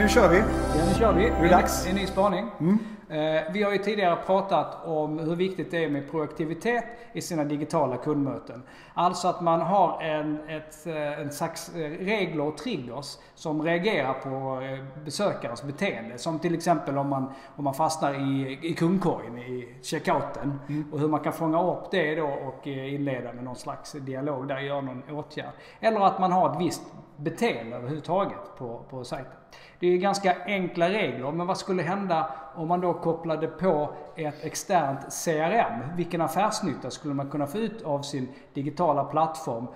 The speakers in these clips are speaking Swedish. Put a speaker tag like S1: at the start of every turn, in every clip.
S1: nu kör vi.
S2: Ja, nu kör vi.
S1: Det är dags.
S2: En, en ny spaning.
S1: Mm.
S2: Eh, vi har ju tidigare pratat om hur viktigt det är med proaktivitet i sina digitala kundmöten. Alltså att man har en, ett, eh, en slags eh, regler och triggers som reagerar på besökarens beteende. Som till exempel om man, om man fastnar i, i kundkorgen i checkouten.
S1: Mm.
S2: Och hur man kan fånga upp det då och inleda med någon slags dialog där, göra någon åtgärd. Eller att man har ett visst beteende överhuvudtaget på, på sajten. Det är ganska enkla regler, men vad skulle hända om man då kopplade på ett externt CRM? Vilken affärsnytta skulle man kunna få ut av sin digitala plattform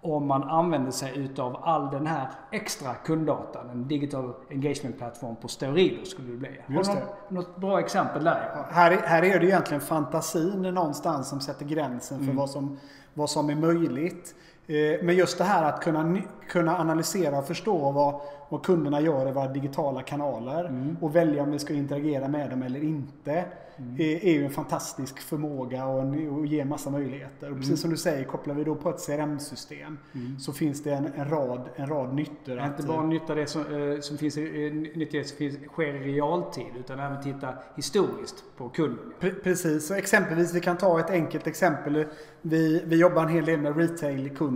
S2: om man använder sig utav all den här extra kunddatan? En digital engagement plattform på steroider skulle det bli.
S1: Just
S2: Har
S1: det.
S2: du något, bra exempel där?
S1: Här, är- här är det egentligen fantasin någonstans som sätter gränsen för
S2: Mm.
S1: vad, som, vad som är möjligt. Eh, Men just det här att kunna, kunna analysera och förstå vad, vad kunderna gör i våra digitala kanaler
S2: Mm.
S1: och välja om vi ska interagera med dem eller inte.
S2: Mm.
S1: Är, är ju en fantastisk förmåga och, en, och ger massa möjligheter. Och precis
S2: Mm.
S1: som du säger, kopplar vi då på ett CRM-system så finns det en, en, rad, en rad nyttor.
S2: Är inte bara nytta det som, eh, som finns nytta det som finns, sker i realtid utan även titta historiskt på kunden.
S1: Pre- Precis, så exempelvis vi kan ta ett enkelt exempel. Vi, vi jobbar en hel del med retail-kunder.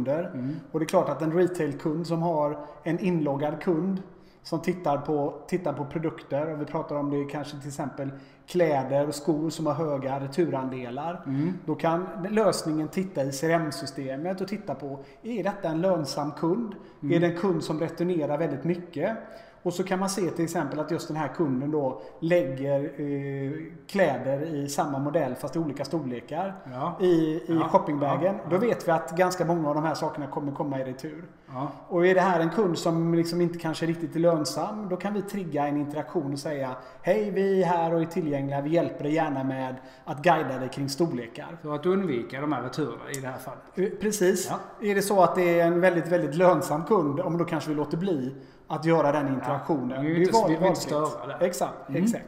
S1: Och det är klart att en retail-kund som har en inloggad kund som tittar på, tittar på produkter och vi pratar om det kanske till exempel kläder och skor som har höga returandelar. Då kan lösningen titta i CRM-systemet och titta på är detta en lönsam kund? Är det en kund som returnerar väldigt mycket? Och så kan man se till exempel att just den här kunden då lägger eh, kläder i samma modell fast i olika storlekar
S2: Ja.
S1: i, i
S2: Ja,
S1: shoppingbagen.
S2: ja.
S1: Då vet vi att ganska många av de här sakerna kommer komma i retur. Och är det här en kund som liksom inte kanske riktigt är lönsam, då kan vi trigga en interaktion och säga Hej, vi är här och är tillgängliga. Vi hjälper dig gärna med att guida dig kring storlekar.
S2: För att undvika de här returerna i det här fallet.
S1: Eh, Precis. Är det så att det är en väldigt, väldigt lönsam kund, om då kanske vi låter bli att göra den interaktionen.
S2: vi vill
S1: Det är
S2: inte- vi vill inte störa det.
S1: Exakt,
S2: Mm.
S1: exakt.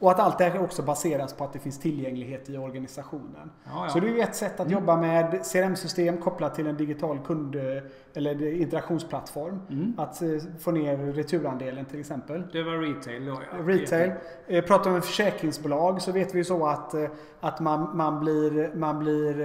S1: Och att allt det här också baseras på att det finns tillgänglighet i organisationen.
S2: Ja, ja.
S1: Så det är ju ett sätt att jobba med CRM-system kopplat till en digital kund eller interaktionsplattform.
S2: Mm.
S1: Att eh, få ner returandelen till exempel.
S2: Det var retail då ja.
S1: Retail. Eh, pratar vi om försäkringsbolag så vet vi ju så att, eh, att man, man blir, man blir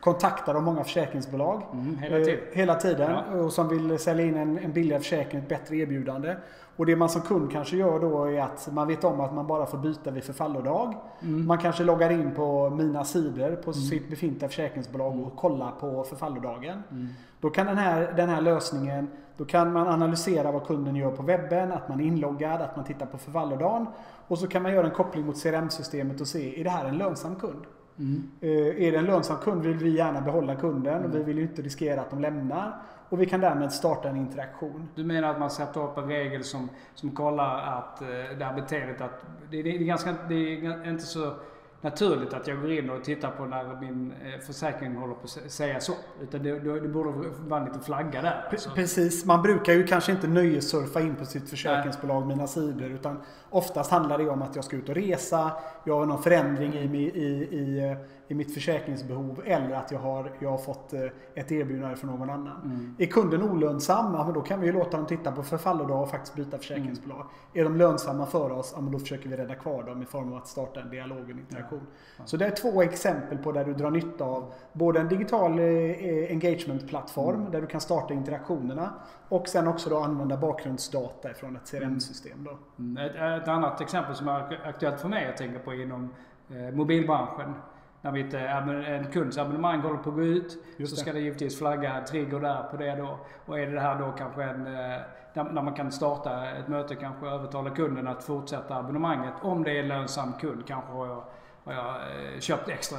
S1: kontaktad av många försäkringsbolag.
S2: Mm, hela tiden.
S1: Eh, hela tiden.
S2: Ja.
S1: Och som vill sälja in en, en billigare försäkring, ett bättre erbjudande. Och det man som kund kanske gör då är att man vet om att man bara får byta vid förfallodag.
S2: Mm.
S1: Man kanske loggar in på mina sidor på sitt befintliga försäkringsbolag och kollar på förfallodagen.
S2: Mm.
S1: Då kan den här, den här lösningen, då kan man analysera vad kunden gör på webben, att man är inloggad, att man tittar på förfallodagen. Och så kan man göra en koppling mot CRM-systemet och se, är det här en lönsam kund?
S2: Mm.
S1: Eh, Är det en lönsam kund vill vi gärna behålla kunden och vi vill ju inte riskera att de lämnar. Och vi kan därmed starta en interaktion.
S2: Du menar att man sätter upp en regel som, som kollar att eh, det här beteendet att det, det, är ganska, det är inte så naturligt att jag går in och tittar på när min eh, försäkring håller på att sä- säga så. Utan det, det, det borde vara en liten flagga där. Alltså.
S1: Precis, man brukar ju kanske inte nöjessurfa in på sitt försäkringsbolag, mina sidor. Utan oftast handlar det om att jag ska ut och resa, jag har någon förändring i, i, i, eh, i mitt försäkringsbehov eller att jag har, jag har fått eh, ett erbjudande från någon annan.
S2: Mm.
S1: Är kunden olönsam, ja, men då kan vi låta dem titta på förfallodag och faktiskt byta försäkringsbolag. Är de lönsamma för oss, ja, men då försöker vi rädda kvar dem i form av att starta en dialog och en interaktion. Så det är två exempel på där du drar nytta av både en digital eh, engagement-plattform där du kan starta interaktionerna och sen också då använda bakgrundsdata från ett CRM-system. Då.
S2: Mm. Ett, ett annat exempel som är ak- aktuellt för mig jag tänker på inom eh, mobilbranschen. När mitt, eh, en kunds abonnemang håller på att gå ut
S1: Just
S2: så
S1: det.
S2: ska det givetvis flagga en trigger där på det då. Och är det här då kanske en, eh, där, där man kan starta ett möte, kanske övertala kunden att fortsätta abonnemanget. Om det är en lönsam kund kanske har jag, har jag eh, köpt extra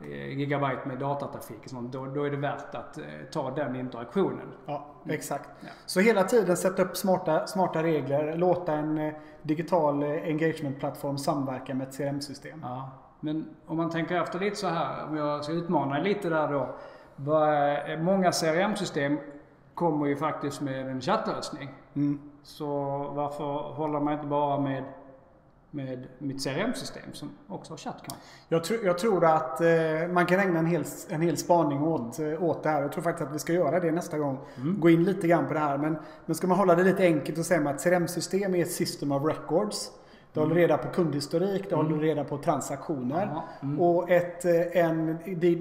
S2: eh, gigabyte med datatrafik och sånt. Då, då är det värt att eh, ta den interaktionen.
S1: Ja, exakt.
S2: Ja.
S1: Så hela tiden sätta upp smarta, smarta regler, låta en eh, digital eh, engagement-plattform samverka med ett CRM-system.
S2: Ja, men om man tänker efter lite så här, om jag ska utmana lite där då. Många CRM-system kommer ju faktiskt med en chattlösning.
S1: Mm.
S2: Så varför håller man inte bara med med mitt CRM-system som också har ChatCon.
S1: Jag, tr jag tror att eh, man kan ägna en hel, en hel spaning åt, eh, åt det här. Jag tror faktiskt att vi ska göra det nästa gång. Mm. Gå in lite grann på det här. Men, men ska man hålla det lite enkelt och säga att CRM-system är ett system of records. Det håller reda på kundhistorik, det håller mm. reda på transaktioner. Mm. Och ett, eh, en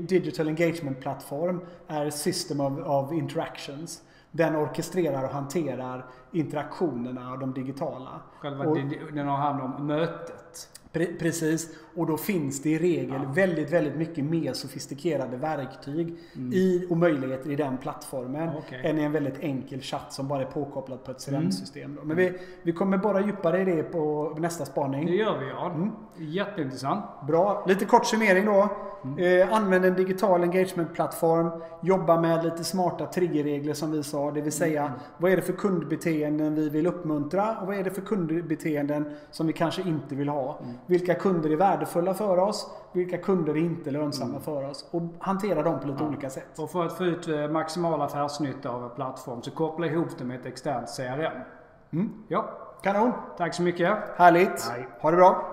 S1: digital engagement-plattform är system of, of interactions. Den orkestrerar och hanterar interaktionerna och de digitala.
S2: Själva
S1: och,
S2: den har hand om mötet.
S1: Pre precis. Och då finns det i regel ja. väldigt, väldigt mycket mer sofistikerade verktyg mm. i, och möjligheter i den plattformen okay. än i en väldigt enkel chatt som bara är påkopplad på ett CRM-system. Mm. Men vi, vi kommer bara djupare i det på nästa spaning.
S2: Det gör vi ja. Mm. Jätteintressant.
S1: Bra. Lite kort summering då. Mm. Eh, använd en digital engagement-plattform. Jobba med lite smarta triggerregler som vi sa. Det vill säga, mm. vad är det för kundbeteenden vi vill uppmuntra och vad är det för kundbeteenden som vi kanske inte vill ha. Vilka kunder är värdefulla för oss? Vilka kunder är inte lönsamma mm. för oss? Och hantera dem på lite ja. olika sätt.
S2: Och för att få ut eh, maximal affärsnytta av en plattform så koppla ihop det med ett externt CRM.
S1: Mm. Ja. Kanon.
S2: Tack så mycket.
S1: Härligt. Hej. Ha det bra.